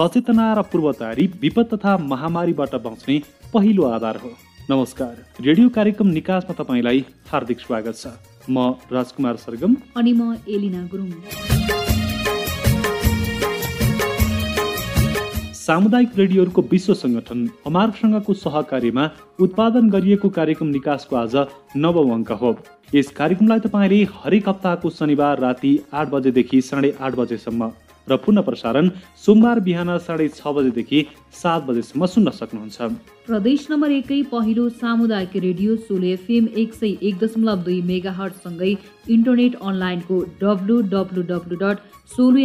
सचेतना र पूर्व तयारी विपद तथा महामारीबाट बच्ने पहिलो आधार हो। नमस्कार। रेडियो कार्यक्रम निकासमा तपाईँलाई हार्दिक स्वागत छ। म राजकुमार सरगम। अनि म एलिना गुरुङ। सामुदायिक रेडियोहरूको विश्व सङ्गठन अमार्गसँगको सहकार्यमा उत्पादन गरिएको कार्यक्रम निकासको आज नवौँ अङ्क हो। यस कार्यक्रमलाई तपाईँले हरेक हप्ताको शनिबार राति आठ बजेदेखि साढे आठ बजेसम्म र पुनः प्रसारण सोमबार बिहान साढे छ बजेदेखि सात बजेसम्म सुन्न सक्नुहुन्छ। प्रदेश नम्बर एकै पहिलो सामुदायिक रेडियो सोलो एफएम एक सय एक दशमलव दुई मेगा हटसँगै इन्टरनेट अनलाइनको W W W dot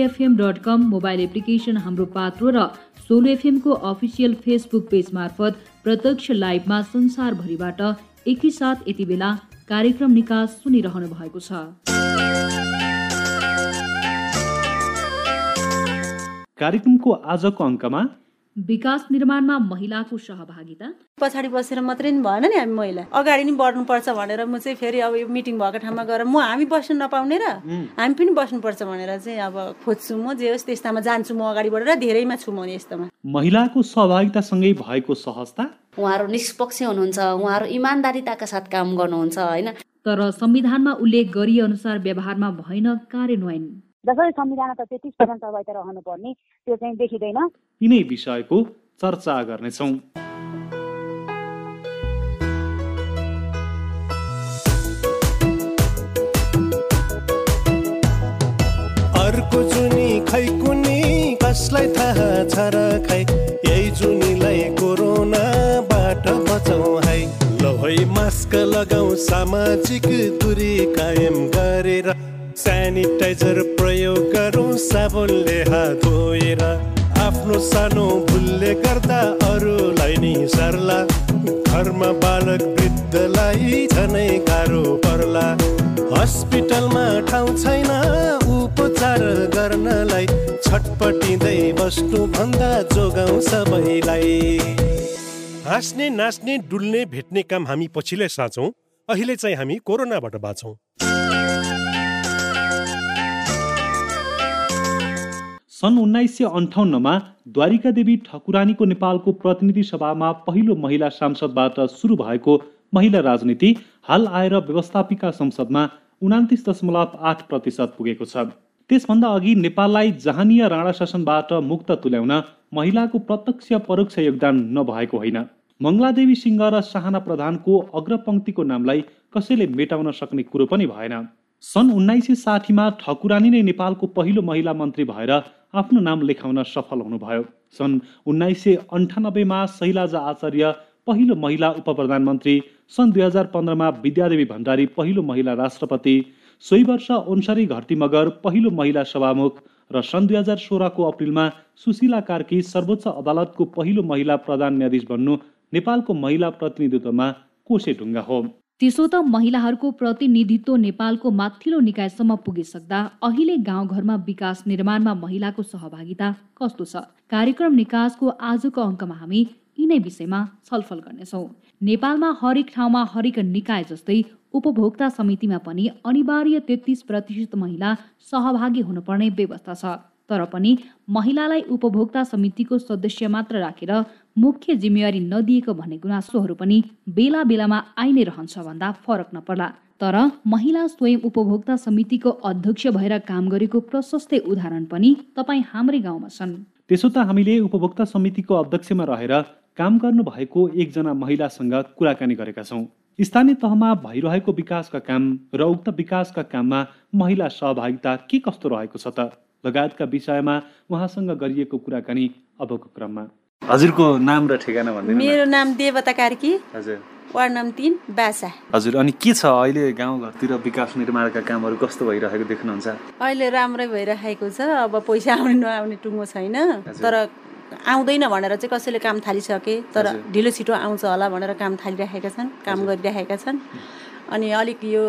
FM dot com mobile application हाम्रो पात्रो र सोलो एफएमको अफिसियल फेसबुक पेज मार्फत प्रत्यक्ष लाइभमा संसारभरिबाट एकैसाथ यति बेला कार्यक्रम निकास सुनिरहनु भएको छ। कार्यक्रमको आजको अङ्कमा विकास निर्माणमा महिलाको सहभागिता। पछाडि बसेर मात्रै नि भएन नि हामी महिला। अगाडि नि बढ्नुपर्छ भनेर म चाहिँ फेरि अब यो मिटिङ भएको ठाउँमा गएर म हामी बस्नु नपाउने र हामी पनि बस्नुपर्छ भनेर चाहिँ अब खोज्छु म जे होस् त्यस्तामा जान्छु म अगाडि बढेर धेरैमा छु म यस्तोमा। महिलाको सहभागितासँगै भएको सहजता? उहाँहरू निष्पक्ष हुनुहुन्छ उहाँहरू इमान्दारिताका साथ काम गर्नुहुन्छ होइन? तर संविधानमा उल्लेख गरिए अनुसार व्यवहारमा भएन कार्यान्वयन। जसरी संविधान त तेत्तिस पर्सेन्ट त रहनु पर्ने त्यो चाहिँ देखिँदैन। यिनै विषयको चर्चा गर्नेछौँ। अर्को जुनी खै कुनी कसलाई थाहा छ र खै? यही जुनीलाई कोरोनाबाट बचाउ है। ल मास्क लगाऊ सामाजिक दूरी कायम गरेर सेनिटाइजर प्रयोग गरौँ साबुनले हात धोएर आफ्नो सानो भुलले गर्दा अरूलाई नि सर्ला। घरमा बालक वृद्धलाई झनै गाह्रो पर्ला। हस्पिटलमा ठाउँ छैन उपचार गर्नलाई छटपटिँदै बस्नु भन्दा जोगाउँ सबैलाई। हाँस्ने नाच्ने डुल्ने भेट्ने काम हामी पछिल्लै साँचौँ। अहिले चाहिँ हामी कोरोनाबाट बाँचौँ। सन् उन्नाइस सय अन्ठाउन्नमा द्वारिका देवी ठकुरानीको नेपालको प्रतिनिधि सभामा पहिलो महिला सांसदबाट सुरु भएको महिला राजनीति हाल आएर व्यवस्थापिका संसदमा उनातिस दशमलव आठ प्रतिशत पुगेको छ। त्यसभन्दा अघि नेपाललाई जहानीय राणा शासनबाट मुक्त तुल्याउन महिलाको प्रत्यक्ष परोक्ष योगदान नभएको होइन। मङ्गलादेवी सिंह र साहना प्रधानको अग्रपङ्क्तिको नामलाई कसैले मेटाउन सक्ने कुरो पनि भएन। सन् उन्नाइस सय साठीमा ठकुरानी नै नेपालको पहिलो महिला मन्त्री भएर आफ्नो नाम लेखाउन सफल हुनुभयो। सन् उन्नाइस सय अन्ठानब्बेमा शैलाजा आचार्य पहिलो महिला उप प्रधानमन्त्री सन् दुई हजार पन्ध्रमा विद्यादेवी भण्डारी पहिलो महिला राष्ट्रपति सोही वर्ष ओन्सारी घरती मगर पहिलो महिला सभामुख र सन् दुई हजार सोह्रको अप्रिलमा सुशीला कार्की सर्वोच्च अदालतको पहिलो महिला प्रधान न्यायाधीश बन्नु नेपालको महिला प्रतिनिधित्वमा कोसे ढुङ्गा हो। त्यसो त महिलाहरूको प्रतिनिधित्व नेपालको माथिल्लो निकायसम्म पुगिसक्दा अहिले गाउँघरमा विकास निर्माणमा महिलाको सहभागिता कस्तो छ? कार्यक्रम निकासको आजको अङ्कमा हामी यिनै विषयमा छलफल गर्नेछौँ। नेपालमा हरेक ठाउँमा हरेक निकाय जस्तै उपभोक्ता समितिमा पनि अनिवार्य तेत्तिस प्रतिशत महिला सहभागी हुनुपर्ने व्यवस्था छ। तर पनि महिलालाई उपभोक्ता समितिको सदस्य मात्र राखेर मुख्य जिम्मेवारी नदिएको भन्ने गुनासोहरू पनि बेला बेलामा आइ नै रहन्छ भन्दा फरक नपर्ला। तर महिला स्वयं उपभोक्ता समितिको अध्यक्ष भएर काम गरेको प्रशस्तै उदाहरण पनि तपाईँ हाम्रै गाउँमा छन्। त्यसो त हामीले उपभोक्ता समितिको अध्यक्षमा रहेर काम गर्नु भएको एकजना महिलासँग कुराकानी गरेका छौँ। स्थानीय तहमा भइरहेको विकासका काम र उक्त विकासका काममा महिला सहभागिता के कस्तो रहेको छ त? लगायतका विषयमा उहाँसँग गरिएको कुराकानी अबको क्रममा। हजुरको नाम र ठेगाना भन्दै मेरो नाम देवता कार्की हजुर। वार्ड नाम तिन बासा। हजुर अनि के छ अहिले गाउँघरतिर विकास निर्माणका कामहरू कस्तो भइरहेको देख्नुहुन्छ? अहिले राम्रै भइरहेको छ अब पैसा आउने नआउने टुङ्गो छैन तर आउँदैन भनेर चाहिँ कसैले काम थालिसके तर ढिलो छिटो आउँछ होला भनेर काम थालिरहेका छन् काम गरिरहेका छन्। अनि अलिक यो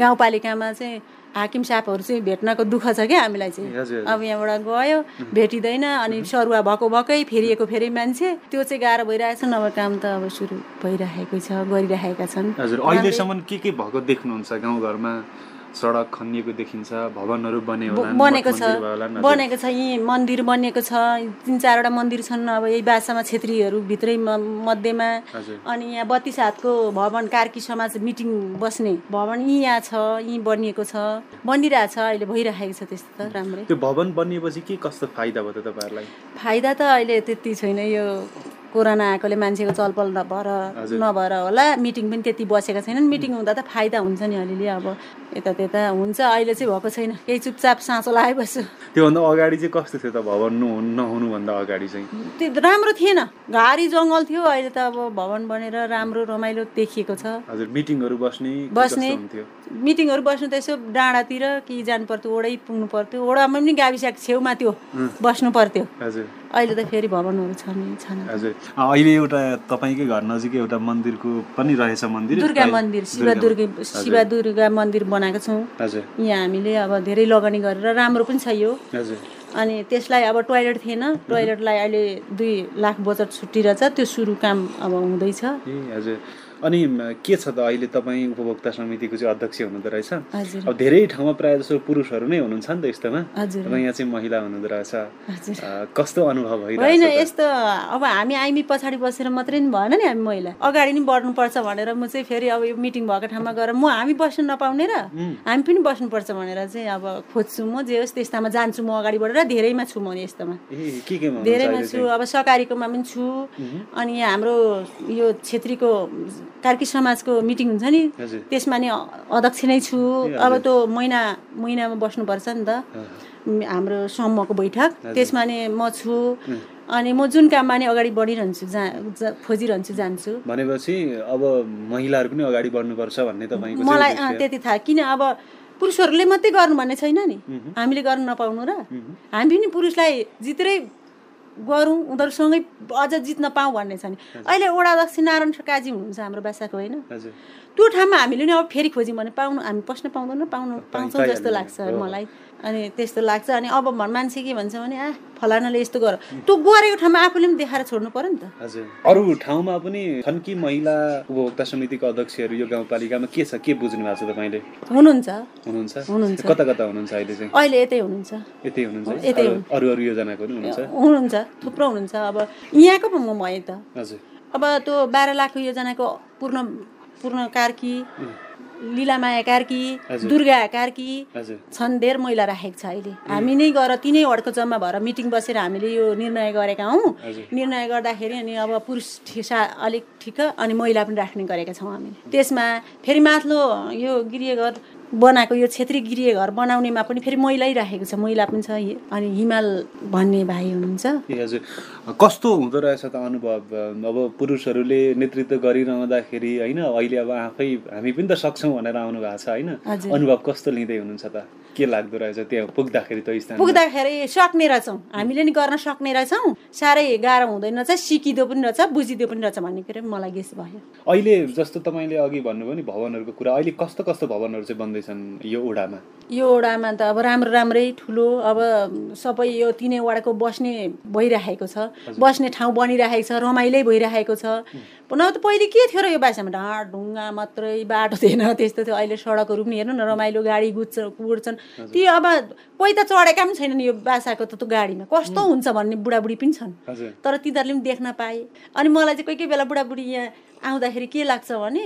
गाउँपालिकामा चाहिँ हाकिम साहबहरू चाहिँ भेट्नको दुःख छ क्या हामीलाई चाहिँ। अब यहाँबाट गयो भेटिँदैन अनि सरुवा भएको भएकै फेरिएको फेरि मान्छे। त्यो चाहिँ गाह्रो भइरहेको छ नभए काम त अब सुरु भइरहेको छ गरिरहेका छन्। हजुर अहिलेसम्म के के भएको देख्नुहुन्छ गाउँघरमा? सडक खनिएको देखिन्छ भवनहरू बने बनेको छ बनेको छ यहीँ मन्दिर बनिएको छ तिन चारवटा मन्दिर छन् अब यही बासामा छेत्रीहरू भित्रै मध्येमा। अनि यहाँ बत्तिस हातको भवन कार्की समाज मिटिङ बस्ने भवन यहीँ यहाँ छ यहीँ बनिएको छ बनिरहेको छ अहिले भइरहेको छ त्यस्तो त राम्रै। त्यो भवन बनिएपछि के कस्तो फाइदा भयो त तपाईँहरूलाई? फाइदा त अहिले त्यति छैन यो कोरोना आएकोले मान्छेको चलपल नभएर। नभएर होला। मिटिङ पनि त्यति बसेका छैनन्। मिटिङ हुँदा त फाइदा हुन्छ नि अलिअलि अब। यता त्यता हुन्छ। अहिले चाहिँ भएको छैन। केही चुपचाप साँचो लगाइबस्छु त्योभन्दा अगाडि चाहिँ कस्तो थियो त भवन नुहु नहुनुभन्दा अगाडि चाहिँ? त्यो राम्रो थिएन। घारी जङ्गल थियो। अहिले त अब भवन बनेर राम्रो रमाइलो देखिएको छ। हजुर मिटिङहरू बस्ने बस्ने। मिटिङहरू बस्नु त यसो डाँडातिर कि जानु पर्थ्यो ओडै पुग्नु पर्थ्यो ओडामा पनि गाविसको छेउमा त्यो बस्नु पर्थ्यो अहिले त फेरि भवनहरू छ नि छैन। हजुर। अहिले एउटा तपाईँकै घर नजिकै एउटा मन्दिरको पनि रहेछ मन्दिर। दुर्गा मन्दिर शिव दुर्गा शिव दुर्गा मन्दिर बनाएको छौँ। यहाँ हामीले अब धेरै लगानी गरेर राम्रो पनि छ यो। अनि त्यसलाई अब टोइलेट थिएन। टोइलेटलाई अहिले दुई लाख बजेट छुट्टिरहेछ त्यो सुरु काम अब हुँदैछ। हजुर। अनि के छ त अहिले तपाईँ उपभोक्ता समितिको चाहिँ अध्यक्ष हुनुहुँदो रहेछ? अब धेरै ठाउँमा प्रायः जसो पुरुषहरू नै हुनुहुन्छ नि त यस्तोमा। तपाईँ यहाँ चाहिँ महिला हुनुहुँदो रहेछ। कस्तो अनुभव होइन? यस्तो अब हामी आइमी पछाडि बसेर मात्रै नि भएन नि हामी महिला। अगाडि नि बढ्नुपर्छ भनेर म चाहिँ फेरि अब यो मिटिङ भएको ठाउँमा गएर म हामी बस्नु नपाउने र हामी पनि बस्नुपर्छ भनेर चाहिँ अब खोज्छु म जे होस् त्यस्तामा जान्छु म अगाडि बढेर। धेरैमा छु म यस्तोमा। धेरैमा छु? अब सकारीकोमा पनि छु। अनि हाम्रो यो छेत्रीको कार्की समाजको मिटिङ हुन्छ नि त्यसमा नि अध्यक्ष नै छु। अब। त्यो महिना महिनामा बस्नुपर्छ नि त। हाम्रो समूहको बैठक। त्यसमा नि म छु। अनि म जुन काममा नि अगाडि बढिरहन्छु जा खोजिरहन्छु जान्छु। भनेपछि अब महिलाहरू पनि अगाडि बढ्नुपर्छ भन्ने तपाईँको मलाई? त्यति थाहा। किन अब पुरुषहरूले मात्रै गर्नु भन्ने छैन नि। हामीले गर्नु नपाउनु र हामी पनि पुरुषलाई जित्रै गरौँ उनीहरूसँगै अझ जित्न पाऊँ भन्ने छ नि। अहिले वडा अध्यक्ष नारायण काजी हुनुहुन्छ हाम्रो बासाको होइन? त्यो ठाउँमा हामीले नि अब फेरि खोज्यौँ भने पाउनु हामी पस्न पाउँदैन पाउनु पाउँछौँ जस्तो लाग्छ। मलाई। अनि त्यस्तो लाग्छ। अनि अब भन्- मान्छे के भन्छ भने आ फलानाले यस्तो गर त्यो गरेको ठाउँमा आफूले पनि देखाएर छोड्नु पर्यो नि त। हजुर। अरू ठाउँमा पनि छन् कि महिला उपभोक्ता समितिको अध्यक्षहरू यो गाउँपालिकामा? के छ? के बुझ्नु भएको छ तपाईँले? हुनुहुन्छ। हुनुहुन्छ? हुनुहुन्छ। कता कता हुनुहुन्छ अहिले चाहिँ? अहिले यतै हुनुहुन्छ। यतै हुनुहुन्छ? यतै अरू- अरू अरू योजनाको पनि हुनुहुन्छ? हुनुहुन्छ। थुप्रो हुनुहुन्छ। अब यहाँको पो म भएँ त। हजुर। अब त्यो बाह्र लाखको योजनाको पूर्ण पूर्ण कार्की लीलामाया कार्की। दुर्गा कार्की छन् धेर महिला राखेको छ अहिले हामी नै गएर तिनै वडको जम्मा भएर मिटिङ बसेर हामीले यो निर्णय गरेका हौँ। निर्णय गर्दाखेरि अनि अब पुरुष ठिसा अलिक ठिक अनि महिला पनि राख्ने गरेका छौँ हामीले त्यसमा फेरि माथिल्लो यो गृहघर बनाएको यो क्षेत्रीय गृहघर बनाउनेमा पनि फेरि महिलै राखेको छ। महिला पनि छ। अनि हिमाल भन्ने भाइ हुनुहुन्छ। ए हजुर। कस्तो हुँदो रहेछ त अनुभव? अब पुरुषहरूले नेतृत्व गरिरहँदाखेरि होइन अहिले अब आफै हामी पनि त सक्छौँ भनेर आउनु भएको छ होइन। अनुभव कस्तो लिँदै हुनुहुन्छ त? के लाग्दो रहेछ त्यहाँ पुग्दाखेरि त स्थान पुग्दाखेरि सक्ने रहेछौँ। हामीले नि गर्न सक्ने रहेछौँ। साह्रै गाह्रो हुँदैन रहेछ सिकिँदो पनि रहेछ बुझिँदो पनि रहेछ भन्ने कुरो मलाई गेस भयो। अहिले जस्तो तपाईँले अघि भन्नुभयो नि भवनहरूको कुरा। अहिले कस्तो कस्तो भवनहरू चाहिँ बन्दैछन् यो ओडामा यो वडामा त अब राम्रो राम्रै ठुलो अब सबै यो तिनै वडाको बस्ने भइरहेको छ। बस्ने ठाउँ बनिरहेको छ रमाइलै भइरहेको छ। न त पहिले के थियो र यो बासामा? ढाँड ढुङ्गा मात्रै बाटो थिएन त्यस्तो थियो। अहिले सडकहरू पनि हेर्नु न रमाइलो गाडी गुड्छ गुड्छन् ती अब कोही त चढेका पनि छैनन् यो बासाको त त्यो गाडीमा। कस्तो हुन्छ भन्ने बुढाबुढी पनि छन्। तर तिनीहरूले पनि देख्न पाए। अनि मलाई चाहिँ कोही कोही बेला बुढाबुढी यहाँ आउँदाखेरि के लाग्छ भने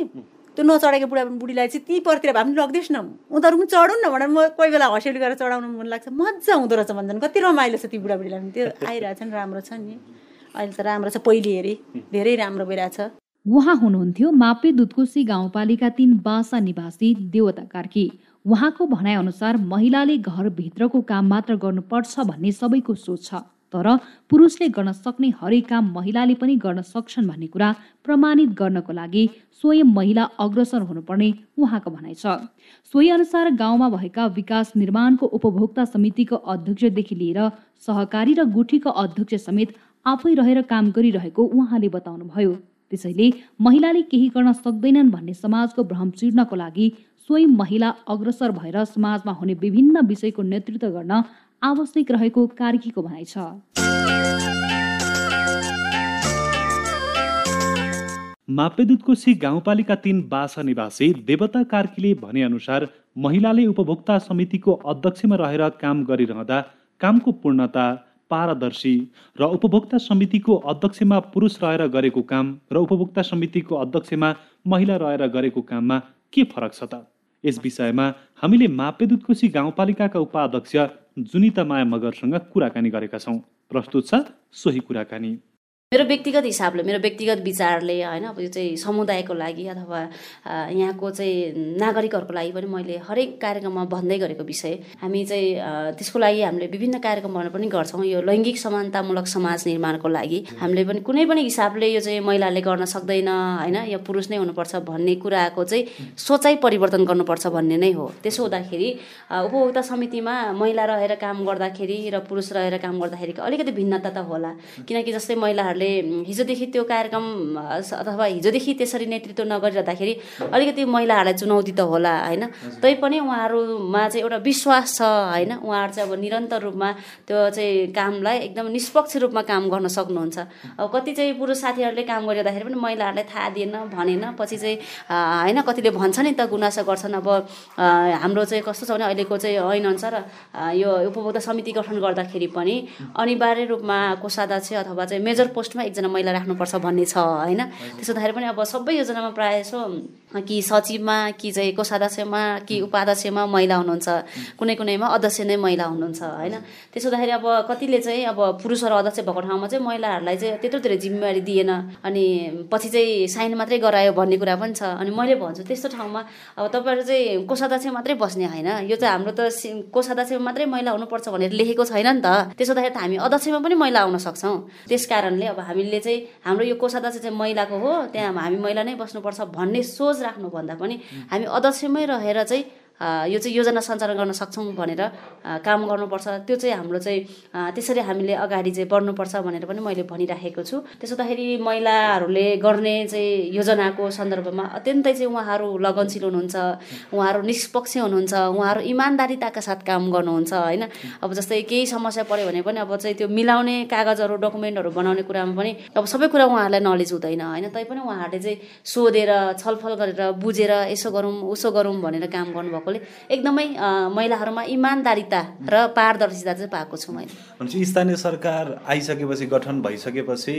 त्यो नचढेको बुढा बुढीलाई चाहिँ ती परतिर भए पनि लगिदियोस् न। उनीहरू पनि चढौँ न भनेर म कोही बेला हँसियाली गरेर चढाउनु मन लाग्छ। मजा हुँदो रहेछ भन्छन्। कति रमाइलो छ ती बुढाबुढीलाई पनि। त्यो आइरहेछ नि राम्रो छ नि। अहिले त राम्रो छ। पहिले हेरी। धेरै राम्रो भइरहेछ। उहाँ हुनुहुन्थ्यो मापे दुधकोशी गाउँपालिका तीन बासा निवासी देवता कार्की। उहाँको भनाइअनुसार महिलाले घरभित्रको काम मात्र गर्नुपर्छ भन्ने सबैको सोच छ। तर पुरुषले गर्न सक्ने हरेक काम महिलाले पनि गर्न सक्छन् भन्ने कुरा प्रमाणित गर्नको लागि स्वयं महिला अग्रसर हुनुपर्ने उहाँको भनाइ छ। सोही अनुसार गाउँमा भएका विकास निर्माणको उपभोक्ता समितिको अध्यक्षदेखि लिएर सहकारी र गुठीको अध्यक्ष समेत आफै रहेर काम गरिरहेको उहाँले बताउनुभयो। त्यसैले महिलाले केही गर्न सक्दैनन् भन्ने समाजको भ्रम चिर्नको लागि स्वयं महिला अग्रसर भएर समाजमा हुने विभिन्न विषयको नेतृत्व गर्न आवश्यक रहेको कार्कीको भनाइ छ। मापेदुधकोशी गाउँपालिका तीन बासा निवासी देवता कार्कीले भनेअनुसार महिलाले उपभोक्ता समितिको अध्यक्षमा रहेर काम गरिरहँदा कामको पूर्णता पारदर्शी र उपभोक्ता समितिको अध्यक्षमा पुरुष रहेर गरेको काम र उपभोक्ता समितिको अध्यक्षमा महिला रहेर गरेको काममा के फरक छ त? यस विषयमा हामीले मापेदुतकोशी गाउँपालिकाका उपाध्यक्ष जुनिता माया मगरसँग कुराकानी गरेका छौँ। प्रस्तुत छ सोही कुराकानी। मेरो व्यक्तिगत हिसाबले मेरो व्यक्तिगत विचारले होइन अब यो चाहिँ समुदायको लागि अथवा यहाँको चाहिँ नागरिकहरूको लागि पनि मैले हरेक कार्यक्रममा भन्दै गरेको विषय। हामी चाहिँ त्यसको लागि हामीले विभिन्न कार्यक्रमहरू पनि गर्छौँ। यो लैङ्गिक समानतामूलक समाज निर्माणको लागि। हामीले पनि कुनै पनि हिसाबले यो चाहिँ महिलाले गर्न सक्दैन होइन यो पुरुष नै हुनुपर्छ भन्ने कुराको चाहिँ सोचाइ परिवर्तन गर्नुपर्छ भन्ने नै हो। त्यसो हुँदाखेरि उपभोक्ता समितिमा महिला रहेर काम गर्दाखेरि र पुरुष रहेर काम गर्दाखेरि अलिकति भिन्नता त होला। किनकि जस्तै महिलाहरूले उहाँहरूले हिजोदेखि त्यो कार्यक्रम अथवा हिजोदेखि त्यसरी नेतृत्व नगरिरहँदाखेरि अलिकति महिलाहरूलाई चुनौती त होला होइन? तैपनि उहाँहरूमा चाहिँ एउटा विश्वास छ होइन? उहाँहरू चाहिँ अब निरन्तर रूपमा त्यो चाहिँ कामलाई एकदम निष्पक्ष रूपमा काम गर्न सक्नुहुन्छ। अब कति चाहिँ पुरुष साथीहरूले काम गरिरहँदाखेरि पनि महिलाहरूलाई थाहा दिएन भनेन पछि चाहिँ होइन? कतिले भन्छ नि त गुनासो गर्छन्। अब हाम्रो चाहिँ कस्तो छ भने अहिलेको चाहिँ ऐन अनुसार अ, यो उपभोक्ता समिति गठन गर्दाखेरि पनि अनिवार्य रूपमा कोषाध्यक्ष अथवा चाहिँ मेजर पोस्टमा एकजना महिला राख्नुपर्छ भन्ने छ होइन? त्यसो हुँदाखेरि पनि अब सबै योजनामा प्रायः यसो कि सचिवमा कि चाहिँ कोषाध्यक्षमा कि उपाध्यक्षमा महिला हुनुहुन्छ। कुनै कुनैमा अध्यक्ष नै महिला हुनुहुन्छ होइन? त्यसो हुँदाखेरि अब कतिले चाहिँ अब पुरुषहरू अध्यक्ष भएको ठाउँमा चाहिँ महिलाहरूलाई चाहिँ त्यत्रो धेरै जिम्मेवारी दिएन। अनि पछि चाहिँ साइन मात्रै गरायो भन्ने कुरा पनि छ। अनि मैले भन्छु त्यस्तो ठाउँमा अब तपाईँहरू चाहिँ कोषाध्यक्ष मात्रै बस्ने होइन। यो चाहिँ हाम्रो त कोषाध्यक्षमा मात्रै महिला हुनुपर्छ भनेर लेखेको छैन नि त। त्यसो हुँदाखेरि त हामी अध्यक्षमा पनि महिला आउन सक्छौँ। त्यस कारणले अब हामीले चाहिँ हाम्रो यो कोषाध्यक्ष चाहिँ महिलाको हो त्यहाँ हामी महिला नै बस्नुपर्छ भन्ने सोच राख्नुभन्दा पनि हामी अध्यक्षमै रहेर चाहिँ अ, यो चाहिँ योजना सञ्चालन गर्न सक्छौँ भनेर काम गर्नुपर्छ। त्यो चाहिँ हाम्रो चाहिँ त्यसरी हामीले अगाडि चाहिँ बढ्नुपर्छ भनेर पनि मैले भनिराखेको छु। त्यसो हुँदाखेरि महिलाहरूले गर्ने चाहिँ योजनाको सन्दर्भमा अत्यन्तै चाहिँ उहाँहरू लगनशील हुनुहुन्छ उहाँहरू निष्पक्ष हुनुहुन्छ उहाँहरू इमान्दारिताका साथ काम गर्नुहुन्छ होइन? अब जस्तै केही समस्या पऱ्यो भने पनि अब चाहिँ त्यो मिलाउने कागजहरू डकुमेन्टहरू बनाउने कुरामा पनि अब सबै कुरा उहाँहरूलाई नलेज हुँदैन होइन? तैपनि उहाँहरूले चाहिँ सोधेर छलफल गरेर बुझेर यसो गरौँ उसो गरौँ भनेर काम गर्नुभएकोले एकदमै महिलाहरूमा इमान्दारिता र पारदर्शिता चाहिँ पाएको छु मैले। भनेपछि स्थानीय सरकार आइसकेपछि गठन भइसकेपछि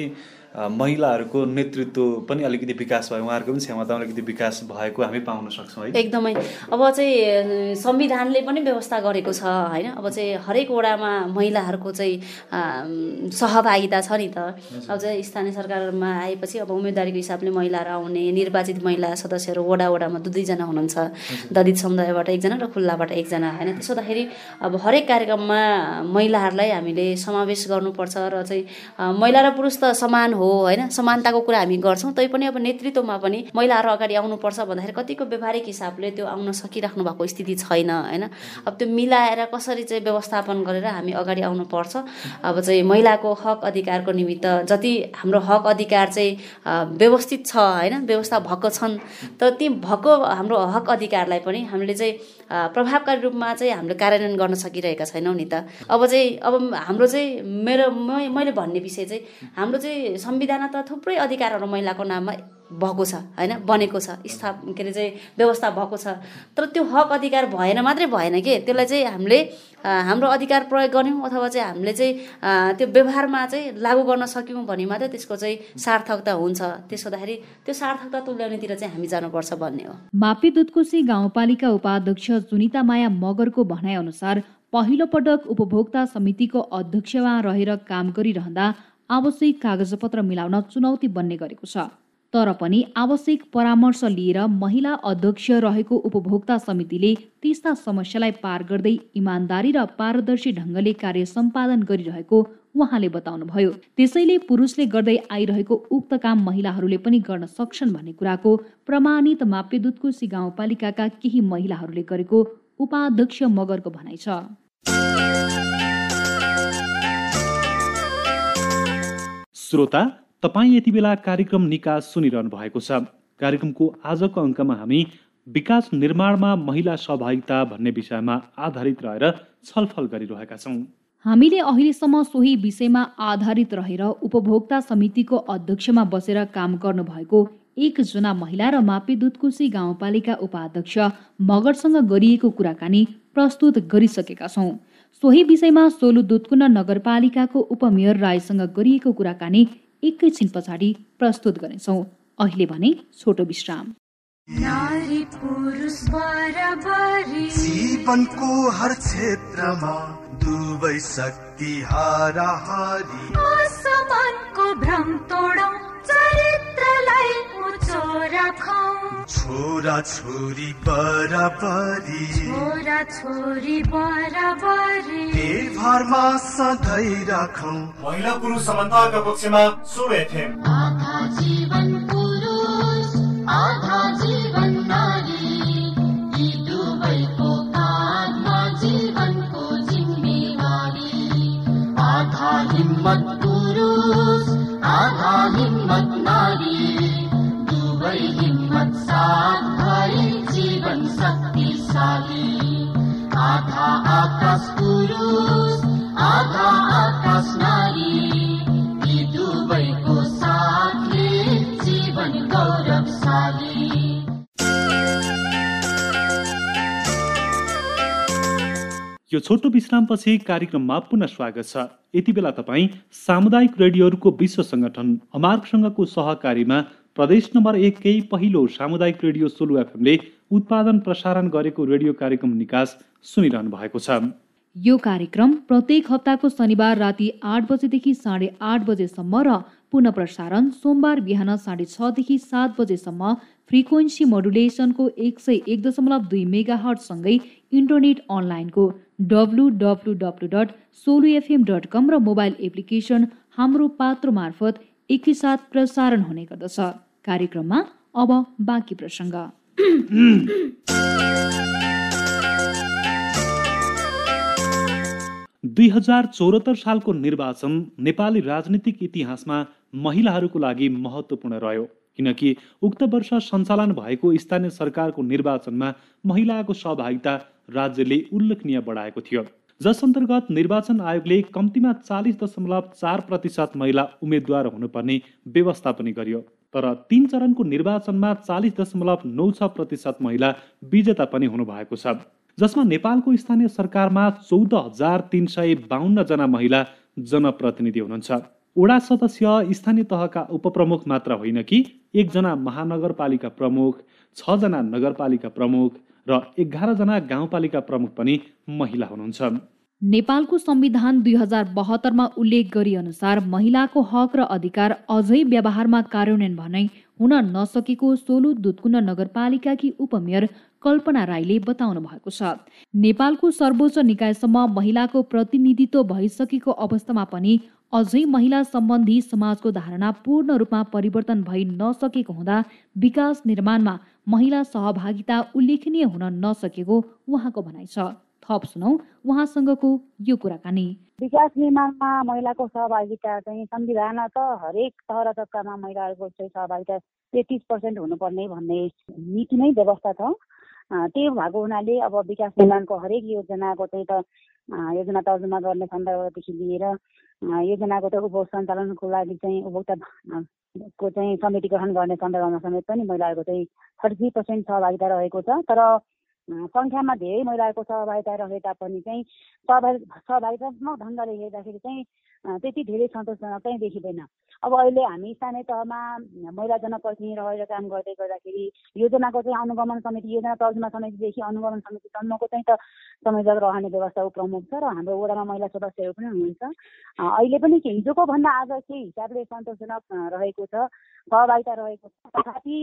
महिलाहरूको नेतृत्व पनि अलिकति विकास भयो उहाँहरूको पनि क्षमता अलिकति विकास भएको हामी पाउन सक्छौँ है? एकदमै। अब चाहिँ संविधानले पनि व्यवस्था गरेको छ होइन? अब चाहिँ हरेक वडामा महिलाहरूको चाहिँ सहभागिता छ नि त। अब चाहिँ स्थानीय सरकारमा आएपछि अब उम्मेदवारीको हिसाबले महिलाहरू आउने निर्वाचित महिला सदस्यहरू वडा वडामा दुई दुईजना हुनुहुन्छ। दलित समुदायबाट एकजना र खुल्लाबाट एकजना होइन? त्यसो हुँदाखेरि अब हरेक कार्यक्रममा महिलाहरूलाई हामीले समावेश गर्नुपर्छ र चाहिँ महिला र पुरुष त समान हो होइन? समानताको कुरा हामी गर्छौँ तैपनि अब नेतृत्वमा पनि महिलाहरू अगाडि आउनुपर्छ भन्दाखेरि कतिको व्यवहारिक हिसाबले त्यो आउन सकिराख्नु भएको स्थिति छैन होइन? अब त्यो मिलाएर कसरी चाहिँ व्यवस्थापन गरेर हामी अगाडि आउनुपर्छ? अब चाहिँ महिलाको हक अधिकारको निमित्त जति हाम्रो हक अधिकार चाहिँ व्यवस्थित छ होइन? व्यवस्था भएको छन् तर ती भएको हाम्रो हक अधिकारलाई पनि हामीले चाहिँ प्रभावकारी रूपमा चाहिँ हामीले कार्यान्वयन गर्न सकिरहेका छैनौँ नि त। अब चाहिँ अब हाम्रो चाहिँ मेरो मैले भन्ने विषय चाहिँ हाम्रो चाहिँ संविधानमा त थुप्रै अधिकारहरू महिलाको नाममा भएको छ होइन? बनेको छ स्थाप के अरे चाहिँ व्यवस्था भएको छ। तर त्यो हक अधिकार भएन मात्रै भएन कि? त्यसलाई चाहिँ हामीले हाम्रो अधिकार प्रयोग गऱ्यौँ अथवा चाहिँ हामीले चाहिँ त्यो व्यवहारमा चाहिँ लागू गर्न सक्यौँ भने मात्रै त्यसको चाहिँ सार्थकता हुन्छ। त्यसो हुँदाखेरि त्यो सार्थकता तुल्याउनेतिर चाहिँ हामी जानुपर्छ भन्ने हो। मापी दुधकोशी गाउँपालिका उपाध्यक्ष सुनिता माया मगरको भनाइअनुसार पहिलो पटक उपभोक्ता समितिको अध्यक्षमा रहेर काम गरिरहँदा आवश्यक कागजपत्र मिलाउन चुनौती बन्ने गरेको छ। तर पनि आवश्यक परामर्श लिएर महिला अध्यक्ष रहेको उपभोक्ता समितिले त्यस्ता समस्यालाई पार गर्दै इमान्दारी र पारदर्शी ढङ्गले कार्य सम्पादन गरिरहेको उहाँले बताउनुभयो। त्यसैले पुरुषले गर्दै आइरहेको उक्त काम महिलाहरूले पनि गर्न सक्छन् भन्ने कुराको प्रमाणित माप्यदूतको सी गाउँपालिकाका केही महिलाहरूले गरेको उपाध्यक्ष मगरको भनाइ छ। श्रोता तपाईँ यति बेला कार्यक्रम निकास सुनिरहनु भएको छ। कार्यक्रमको आजको अङ्कमा हामी विकास निर्माणमा महिला सहभागिता भन्ने विषयमा आधारित रहेर छलफल गरिरहेका छौँ। हामीले अहिलेसम्म सोही विषयमा आधारित रहेर उपभोक्ता समितिको अध्यक्षमा बसेर काम गर्नुभएको एकजना महिला र मापी दुधकुसी गाउँपालिका उपाध्यक्ष मगरसँग गरिएको कुराकानी प्रस्तुत गरिसकेका छौँ। सोही विषयमा सोलु दुधकुन नगरपालिकाको उपमेयर राईसँग गरिएको कुराकानी एकैछिन पछाडि प्रस्तुत गर्नेछौँ अहिले भने छोटो विश्राम। नारी पुरुष बराबरी। जीवनको हर क्षेत्रमा दुवै शक्ति हाराहारी असमानको भ्रम तोडौँ चरित्रलाई उँचो राखौँ छोरा छोरी बराबरी। छोरा छोरी बराबरी। भेदभावमा सधैँ राखौँ। महिला पुरुष समानताका पक्षमा सोलो एफएम। आधा जीवन पुरुष आधा यो छोटो विश्रामपछि कार्यक्रममा पुनः स्वागत छ। यति बेला तपाईँ सामुदायिक रेडियोहरूको विश्व सङ्गठन अमार्कसँगको सहकारीमा प्रदेश नम्बर एककै पहिलो सामुदायिक रेडियो सोलु एफएमले उत्पादन प्रसारण गरेको रेडियो कार्यक्रम निकास सुनिरहनु भएको छ। यो कार्यक्रम प्रत्येक हप्ताको शनिबार राति आठ बजेदेखि साढे आठ बजेसम्म र पुनः प्रसारण सोमबार बिहान साढे छदेखि सात बजेसम्म फ्रिक्वेन्सी मोडुलेसनको एक सय एक दशमलव दुई मेगा हटसँगै इन्टरनेट अनलाइनको W W W dot Solu FM dot com र मोबाइल एप्लिकेसन हाम्रो पात्र मार्फत एकैसाथ प्रसारण हुने गर्दछ। कार्यक्रममा अब बाँकी प्रसङ्ग। दुई हजार चौहत्तर सालको निर्वाचन नेपाली राजनीतिक इतिहासमा महिलाहरूको लागि महत्त्वपूर्ण रह्यो। किनकि उक्त वर्ष सञ्चालन भएको स्थानीय सरकारको निर्वाचनमा महिलाको सहभागिता राज्यले उल्लेखनीय बढाएको थियो। जस अन्तर्गत निर्वाचन आयोगले कम्तीमा चालिस दशमलव चार प्रतिशत महिला उम्मेद्वार हुनुपर्ने व्यवस्था पनि गर्यो। तर तीन चरणको निर्वाचनमा चालिस दशमलव नौ छ प्रतिशत महिला विजेता पनि हुनुभएको छ। जसमा नेपालको स्थानीय सरकारमा चौध हजार तिन सय बाहन्नजना महिला जनप्रतिनिधि हुनुहुन्छ। वडा सदस्य स्थानीय तहका उपप्रमुख मात्र होइन कि एकजना महानगरपालिका प्रमुख छजना नगरपालिका प्रमुख र एघारजना गाउँपालिका प्रमुख पनि महिला हुनुहुन्छ। नेपालको संविधान दुई हजार बहत्तरमा उल्लेख गरी अनुसार महिलाको हक र अधिकार अझै व्यवहारमा कार्यान्वयन भनै हुन नसकेको सोलु दुधकुण्ड नगरपालिकाकी उपमेयर कल्पना राईले बताउनु भएको छ। नेपालको सर्वोच्च निकायसम्म महिलाको प्रतिनिधित्व भइसकेको अवस्थामा पनि अझै महिला सम्बन्धी समाजको धारणा पूर्ण रूपमा परिवर्तन भइ नसकेको हुँदा विकास निर्माणमा महिला सहभागिता उल्लेखनीय हुन नसकेको उहाँको भनाइ छ। थप सुनौ उहाँसँगको यो कुराकानी। विकास निर्माणमा महिलाको सहभागिता चाहिँ संविधान त हरेक तह र तबकामा महिलाहरूको चाहिँ सहभागिता तेत्तिस पर्सेन्ट हुनुपर्ने भन्ने नीति नै व्यवस्था छ। त्यही भएको हुनाले अब विकास निर्माणको हरेक योजनाको चाहिँ त योजना तर्जुमा गर्ने सन्दर्भदेखि लिएर योजनाको त उपभोग सञ्चालनको लागि चाहिँ उपभोक्ता को चाहिँ समिति गठन गर्ने सन्दर्भमा समेत पनि महिलाहरूको चाहिँ थर्टी थ्री पर्सेन्ट सहभागिता रहेको छ। तर सङ्ख्यामा धेरै महिलाहरूको सहभागिता रहे तापनि चाहिँ सहभागी सहभागितात्मक ढङ्गले हेर्दाखेरि चाहिँ त्यति धेरै सन्तोषजनक चाहिँ देखिँदैन। अब अहिले हामी स्थानीय तहमा महिला जनप्रतिनिधि रहेर काम गर्दै गर्दाखेरि योजनाको चाहिँ अनुगमन समिति योजना तर्जुमा समितिदेखि अनुगमन समितिसम्मको चाहिँ त संयोजक रहने व्यवस्था प्रमुख छ र हाम्रो वडामा महिला सदस्यहरू पनि हुनुहुन्छ। अहिले पनि हिजोको भन्दा आज के हिसाबले सन्तोषजनक रहेको छ सहभागिता रहेको छ। तथापि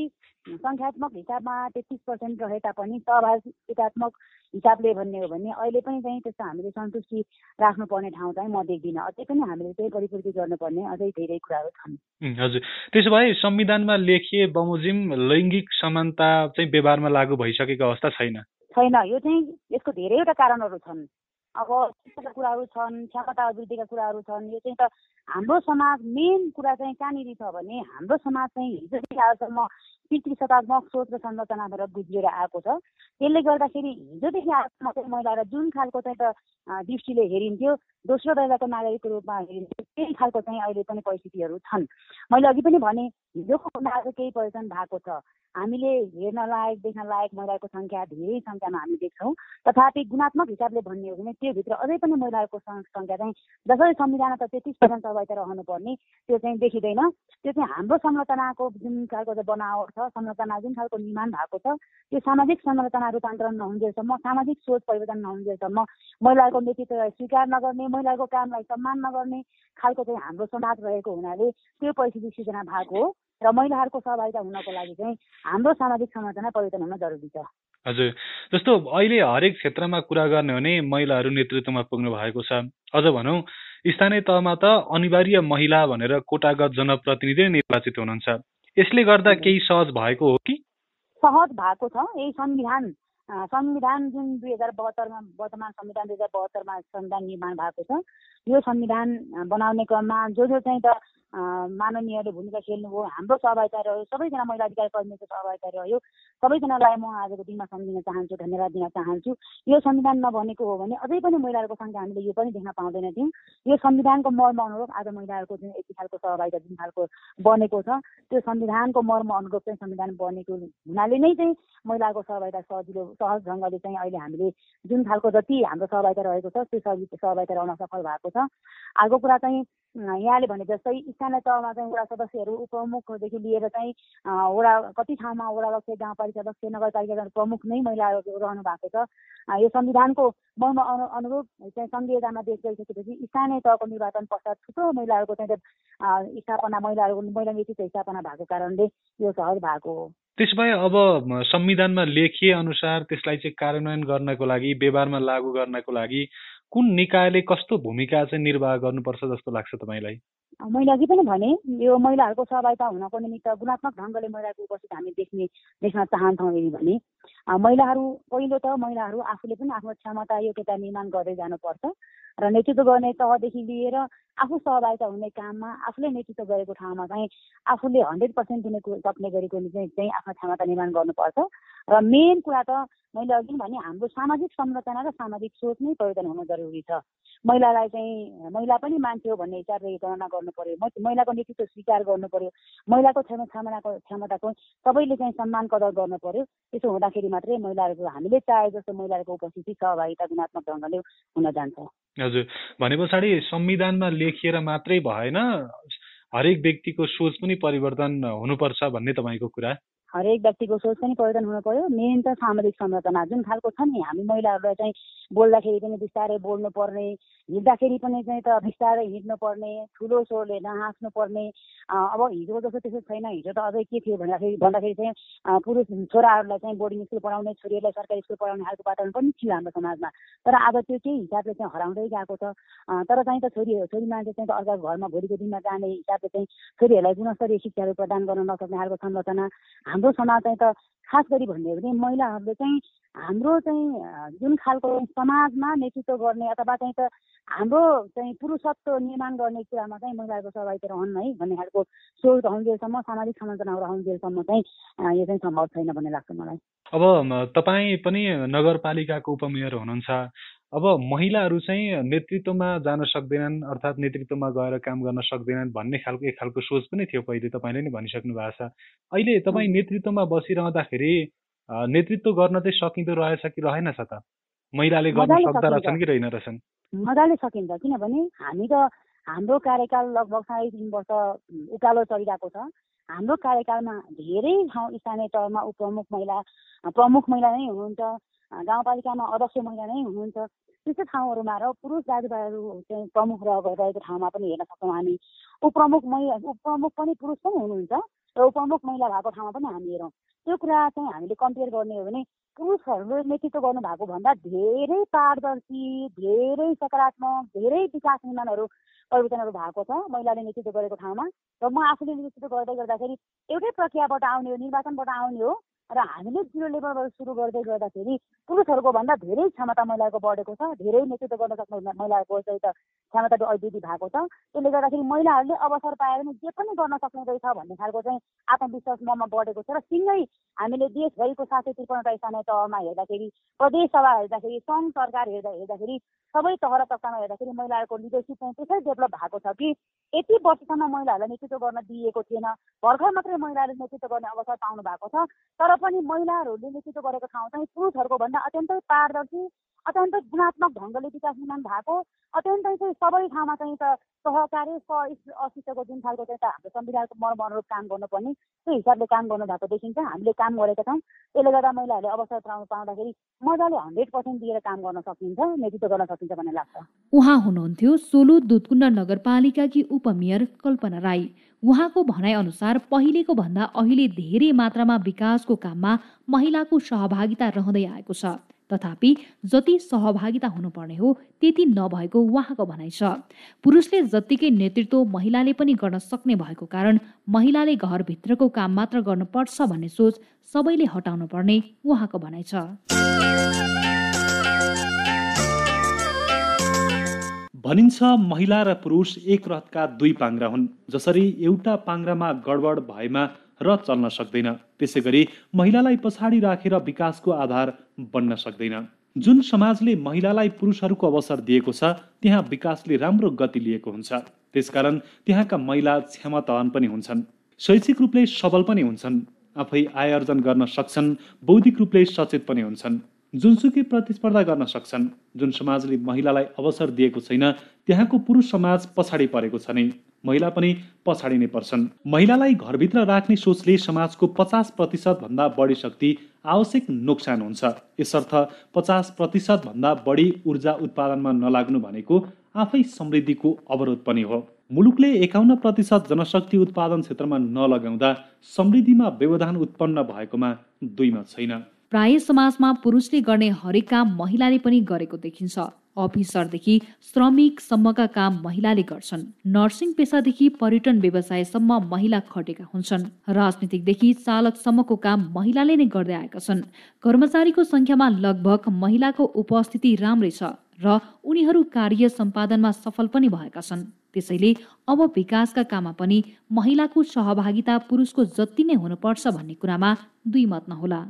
सङ्ख्यात्मक हिसाबमा तेत्तिस पर्सेन्ट रहे तापनि सहभागितात्मक हिसाबले भन्ने हो भने अहिले पनि चाहिँ त्यस्तो हामीले सन्तुष्टि राख्नुपर्ने ठाउँ चाहिँ म देख्दिनँ। अझै पनि हामीले चाहिँ परिपूर्ति गर्नुपर्ने अझै धेरै कुराहरू छन्। हजुर। त्यसो भए संविधानमा लेखिए बमोजिम लैङ्गिक समानता चाहिँ व्यवहारमा लागू भइसकेको अवस्था छैन? छैन। यो चाहिँ यसको धेरैवटा कारणहरू छन्। अब शिक्षाका कुराहरू छन् क्षमता अभिवृद्धिका कुराहरू छन् यो चाहिँ त हाम्रो समाज मेन कुरा चाहिँ कहाँनिर छ भने हाम्रो समाज चाहिँ हिजोदेखि आजसम्म पितृसत्तात्मक सोच र संरचनाबाट गुज्रिएर आएको छ। त्यसले गर्दाखेरि हिजोदेखि आजसम्म चाहिँ महिलालाई जुन खालको चाहिँ त दृष्टिले हेरिन्थ्यो दोस्रो दर्जाको नागरिकको रूपमा हेर्ने त्यही खालको चाहिँ अहिले पनि परिस्थितिहरू छन्। मैले अघि पनि भने हिजोको आज केही परिवर्तन भएको छ। हामीले हेर्न लायक देख्न लायक महिलाहरूको सङ्ख्या धेरै सङ्ख्यामा हामी देख्छौँ। तथापि गुणात्मक हिसाबले भन्ने हो भने त्योभित्र अझै पनि महिलाहरूको सङ्- सङ्ख्या चाहिँ जसरी संविधानमा त तेत्तिस पर्सेन्ट सहभागिता रहनुपर्ने त्यो चाहिँ देखिँदैन। त्यो चाहिँ हाम्रो संरचनाको जुन खालको बनावट छ संरचना जुन खालको निर्माण भएको छ त्यो सामाजिक संरचना रूपान्तरण नहुन्जेलसम्म सामाजिक सोच परिवर्तन नहुन्जेलसम्म महिलाहरूको नेतृत्वलाई स्वीकार नगर्ने महिलाको कामलाई सम्मान नगर्ने खालको चाहिँ हाम्रो समाज रहेको हुनाले त्यो परिस्थिति सिर्जना भएको हो। र महिलाहरूको सहभागिता हुनको लागि चाहिँ हाम्रो सामाजिक संरचना परिवर्तन हुन जरुरी छ। हजुर। जस्तो अहिले हरेक क्षेत्रमा कुरा गर्ने हो भने महिलाहरू नेतृत्वमा पुग्नु भएको छ। अझ भनौँ स्थानीय तहमा त अनिवार्य महिला भनेर कोटागत जनप्रतिनिधि निर्वाचित हुनुहुन्छ। यसले गर्दा केही सहज भएको हो कि? सहज भएको छ। यही संविधान संविधान जुन दुई हजार बहत्तरमा वर्तमान संविधान दुई हजार बहत्तरमा संविधान निर्माण भएको छ यो संविधान बनाउने क्रममा जो जो चाहिँ त माननीयले भूमिका खेल्नुभयो। हाम्रो सहभागिता रह्यो। सबैजना महिला अधिकार कर्मीको सहभागिता रह्यो। सबैजनालाई म आजको दिनमा सम्झिन चाहन्छु धन्यवाद दिन चाहन्छु। यो संविधान नबनेको हो भने अझै पनि महिलाहरूको सङ्ख्या हामीले यो पनि देख्न पाउँदैन थियौँ यो संविधानको मर्म अनुरूप आज महिलाहरूको जुन यति खालको सहभागिता जुन खालको बनेको छ त्यो संविधानको मर्म अनुरूप चाहिँ संविधान बनेको हुनाले नै चाहिँ महिलाको सहभागिता सजिलो सहज ढङ्गले चाहिँ अहिले हामीले जुन खालको जति हाम्रो सहभागिता रहेको छ त्यो सहि- सहभागिता रहन सफल भएको छ। अर्को कुरा चाहिँ यहाँले भने जस्तै स्थानीय तहमा चाहिँ वडा सदस्यहरू उपप्रमुखदेखि लिएर चाहिँ वडा कति ठाउँमा वडा अध्यक्ष गाउँपालिका अध्यक्ष नगरपालिका प्रमुख नै महिलाहरू रहनु भएको छ। यो संविधानको मर्म अनु अनुरूप चाहिँ संविधानमा देश गइसकेपछि स्थानीय तहको निर्वाचन पश्चात थुप्रो महिलाहरूको चाहिँ स्थापना महिलाहरूको महिला नेतृत्व स्थापना भएको कारणले यो सहज भएको हो। भए अब संविधानमा लेखिए अनुसार त्यसलाई चाहिँ कार्यान्वयन गर्नको लागि व्यवहारमा लागू गर्नको लागि कुन निकायले कस्तो भूमिका चाहिँ निर्वाह गर्नुपर्छ जस्तो लाग्छ तपाईँलाई? मैले अघि पनि भने यो महिलाहरूको सहभागिता हुनको निमित्त गुणात्मक ढङ्गले महिलाको उपस्थित हामी देख्ने देख्न चाहन्छौँ यदि भने महिलाहरू पहिलो त महिलाहरू आफूले पनि आफ्नो क्षमता योग्यता निर्माण गर्दै जानुपर्छ र नेतृत्व गर्ने तहदेखि लिएर आफू सहभागिता हुने काममा आफूले नेतृत्व गरेको ठाउँमा चाहिँ आफूले हन्ड्रेड पर्सेन्ट दिने सक्ने गरेको चाहिँ आफ्नो क्षमता निर्माण गर्नुपर्छ र मेन कुरा त मैले अघि भने हाम्रो सामाजिक संरचना र सामाजिक सोच नै परिवर्तन हुन जरुरी छ। महिलालाई चाहिँ महिला पनि मान्छे हो भन्ने हिसाबले गणना गर्नु पर्यो महिलाको नेतृत्व स्वीकार गर्नु पर्यो महिलाको क्षम क्षमताको क्षमताको सबैले चाहिँ सम्मान कदर गर्नु पर्यो त्यसो हुँदाखेरि मात्रै महिलाहरूको हामीले चाहे जस्तो महिलाहरूको उपस्थिति सहभागिता गुणात्मक ढङ्गले हुन जान्छ। हजुर। भने पछाडि संविधानमा लेखिएर मात्रै भएन हरेक व्यक्तिको सोच पनि परिवर्तन हुनुपर्छ भन्ने तपाईँको कुरा? हरेक व्यक्तिको सोच पनि परिवर्तन हुनु पर्यो मेन त सामाजिक संरचना जुन खालको छ नि हामी महिलाहरूलाई चाहिँ बोल्दाखेरि पनि बिस्तारै बोल्नु पर्ने हिँड्दाखेरि पनि चाहिँ त बिस्तारै हिँड्नु पर्ने ठुलो स्वरले नहाँस्नु पर्ने अब हिजोको जस्तो त्यस्तो छैन। हिजो त अझै के थियो भन्दाखेरि भन्दाखेरि चाहिँ पुरुष छोराहरूलाई चाहिँ बोर्डिङ स्कुल पढाउने छोरीहरूलाई सरकारी स्कुल पढाउने खालको वातावरण पनि थियो हाम्रो समाजमा। तर आज त्यो केही हिसाबले चाहिँ हराउँदै गएको छ। तर चाहिँ त छोरी छोरी मान्छे चाहिँ त अर्काको घरमा भोलिको दिनमा जाने हिसाबले चाहिँ छोरीहरूलाई गुणस्तरीय शिक्षाहरू प्रदान गर्न नसक्ने खालको संरचना। हाम्रो समाज चाहिँ त खास गरी भन्ने हो भने महिलाहरूले चाहिँ हाम्रो चाहिँ जुन खालको समाजमा नेतृत्व गर्ने अथवा चाहिँ त हाम्रो चाहिँ पुरुषत्व निर्माण गर्ने कुरामा चाहिँ महिलाहरूको सहभागिता रहन् है भन्ने खालको सोच रहन्जेलसम्म सामाजिक संरचना रहन्जेलसम्म चाहिँ यो चाहिँ सम्भव छैन भन्ने लाग्छ मलाई। अब तपाईँ पनि नगरपालिकाको उपमेयर हुनुहुन्छ। अब महिलाहरू चाहिँ नेतृत्वमा जान सक्दैनन् अर्थात् नेतृत्वमा गएर काम गर्न सक्दैनन् भन्ने खालको एक खालको सोच पनि थियो पहिले तपाईँले नै भनिसक्नु भएको छ। अहिले तपाईँ नेतृत्वमा बसिरहँदाखेरि नेतृत्व गर्न चाहिँ सकिँदो रहेछ कि रहेनछ त? महिलाले गर्न सक्दा। रहेछन् कि रहेन रहेछन्? मजाले सकिन्छ। किनभने हामी त हाम्रो कार्यकाल लगभग साढे तिन वर्ष उकालो चलिरहेको छ। हाम्रो कार्यकालमा धेरै ठाउँ स्थानीय तहमा उपप्रमुख महिला प्रमुख महिला नै हुनुहुन्छ। गाउँपालिकामा अध्यक्ष महिला नै हुनुहुन्छ। त्यस्तो ठाउँहरूमा र पुरुष दाजुभाइहरू चाहिँ प्रमुख रह- रहेको ठाउँमा पनि हेर्न सक्छौँ हामी। उपप्रमुख महिला उपप्रमुख पनि पुरुष पनि हुनुहुन्छ र उपप्रमुख महिला भएको ठाउँमा पनि हामी हेरौँ। त्यो कुरा चाहिँ हामीले कम्पेयर गर्ने हो भने पुरुषहरूले नेतृत्व गर्नु भएको भन्दा धेरै पारदर्शी धेरै सकारात्मक धेरै विकास निर्माणहरू परिवर्तनहरू भएको छ महिलाले नेतृत्व गरेको ठाउँमा। र म आफूले नेतृत्व गर्दै गर्दाखेरि एउटै प्रक्रियाबाट आउने हो निर्वाचनबाट आउने हो र हामीले जिरो लेभलबाट सुरु गर्दै गर्दाखेरि पुरुषहरूको भन्दा धेरै क्षमता महिलाको बढेको छ धेरै नेतृत्व गर्न सक्ने महिलाहरूको चाहिँ त क्षमता अभिवृद्धि भएको छ त्यसले गर्दाखेरि महिलाहरूले अवसर पायो भने जे पनि गर्न सक्ने रहेछ भन्ने खालको चाहिँ आत्मविश्वास ममा बढेको छ र सँगै हामीले देशभरिको सात सय त्रिपन्नवटा स्थानीय तहमा हेर्दाखेरि प्रदेश सभा हेर्दाखेरि सङ्घ सरकार हेर्दा हेर्दाखेरि सबै तह र हेर्दाखेरि महिलाहरूको लिडरसिप चाहिँ त्यसै डेभलप भएको छ कि यति वर्षसम्म महिलाहरूलाई नेतृत्व गर्न दिइएको थिएन। भर्खर मात्रै महिलाहरूले नेतृत्व गर्ने अवसर पाउनु भएको छ तर पनि महिलाहरूले नेतृत्व गरेको ठाउँ चाहिँ पुरुषहरूको भन्दा अत्यन्तै पारदर्शी अत्यन्तै गुणात्मक ढङ्गले विकास निर्माण भएको अत्यन्तै चाहिँ सबै ठाउँमा चाहिँ त सहकार्य सह अस्तित्वको जुन खालको चाहिँ त हाम्रो संविधानको मर्म अनुरूप काम गर्नुपर्ने त्यो हिसाबले काम गर्नु भएको देखिन्छ। हामीले काम गरेका छौँ। त्यसले गर्दा महिलाहरूले अवसर पाउनु पाउँदाखेरि मजाले हन्ड्रेड पर्सेन्ट दिएर काम गर्न सकिन्छ नेतृत्व गर्न सकिन्छ भन्ने लाग्छ। उहाँ हुनुहुन्थ्यो सोलु दुधकुण्ड नगरपालिकाकी उपमेयर कल्पना राई। उहाँको भनाइअनुसार पहिलेको भन्दा अहिले धेरै मात्रामा विकासको काममा महिलाको सहभागिता रहँदै आएको छ। तथापि जति सहभागिता हुनुपर्ने हो त्यति नभएको उहाँको भनाइ छ। पुरुषले जत्तिकै नेतृत्व महिलाले पनि गर्न सक्ने भएको कारण महिलाले घरभित्रको काम मात्र गर्नुपर्छ भन्ने सोच सबैले हटाउनु पर्ने उहाँको भनाइ छ। भनिन्छ महिला र पुरुष एक रथका दुई पाङ्रा हुन् जसरी एउटा पाङ्रामा गडबड भएमा रथ चल्न सक्दैन। त्यसै गरी महिलालाई पछाडि राखेर विकासको आधार बन्न सक्दैन। जुन समाजले महिलालाई पुरुषहरूको अवसर दिएको छ त्यहाँ विकासले राम्रो गति लिएको हुन्छ। त्यसकारण त्यहाँका महिला क्षमतावान पनि हुन्छन्। शैक्षिक रूपले सबल पनि हुन्छन्। आफै आय अर्जन गर्न सक्छन् बौद्धिक रूपले सचेत पनि हुन्छन्। जुनसुकै प्रतिस्पर्धा गर्न सक्छन्। जुन समाजले महिलालाई अवसर दिएको छैन त्यहाँको पुरुष समाज पछाडि परेको छ नै। महिला पनि पछाडि नै पर्छन्। महिलालाई घरभित्र राख्ने सोचले समाजको पचास प्रतिशत भन्दा बढी शक्ति आवश्यक नोक्सान हुन्छ। यसर्थ पचास प्रतिशत भन्दा बढी ऊर्जा उत्पादनमा नलाग्नु भनेको आफै समृद्धिको अवरोध पनि हो। मुलुकले एकाउन्न प्रतिशत जनशक्ति उत्पादन क्षेत्रमा नलगाउँदा समृद्धिमा व्यवधान उत्पन्न भएकोमा दुईमा छैन। प्राय समाजमा पुरुषले गर्ने हरेक काम महिलाले पनि गरेको देखिन्छ। अफिसरदेखि श्रमिकसम्मका काम महिलाले गर्छन्। नर्सिङ पेसादेखि पर्यटन व्यवसायसम्म महिला खटेका हुन्छन्। राजनीतिकदेखि चालकसम्मको काम महिलाले नै गर्दै आएका छन्। कर्मचारीको संख्यामा लगभग महिलाको उपस्थिति राम्रै छ र उनीहरू कार्य सम्पादनमा सफल पनि भएका छन्। त्यसैले अब विकासका काममा पनि महिलाको सहभागिता पुरुषको जति नै हुनुपर्छ भन्ने कुरामा दुई मत नहोला।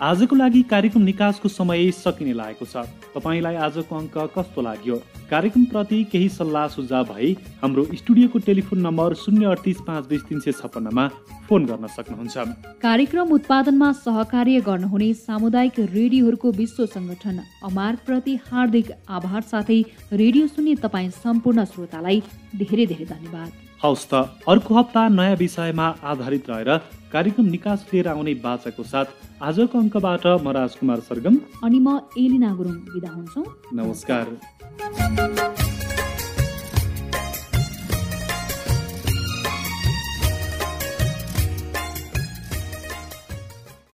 आजको लागि कार्यक्रम निकासको समय सकिने लागेको छ। तपाईँलाई आजको अङ्क कस्तो लाग्यो? कार्यक्रमप्रति केही सल्लाह सुझाव भए हाम्रो स्टुडियोको टेलिफोन नम्बर शून्य अडतिस पाँच बिस तिन सय छप्पन्नमा फोन गर्न सक्नुहुन्छ। कार्यक्रम उत्पादनमा सहकार्य गर्नुहुने सामुदायिक रेडियोहरूको विश्व संगठन अमारप्रति हार्दिक आभार साथै रेडियो सुन्ने तपाईँ सम्पूर्ण श्रोतालाई धेरै धेरै धन्यवाद। हवस् त अर्को हप्ता नयाँ विषयमा आधारित रहेर कार्यक्रम निकास लिएर आउने बाचाको साथ आजको अङ्कबाट म राजकुमार सरगम अनि म एलिना गुरुङ बिदा हुन्छु। नमस्कार।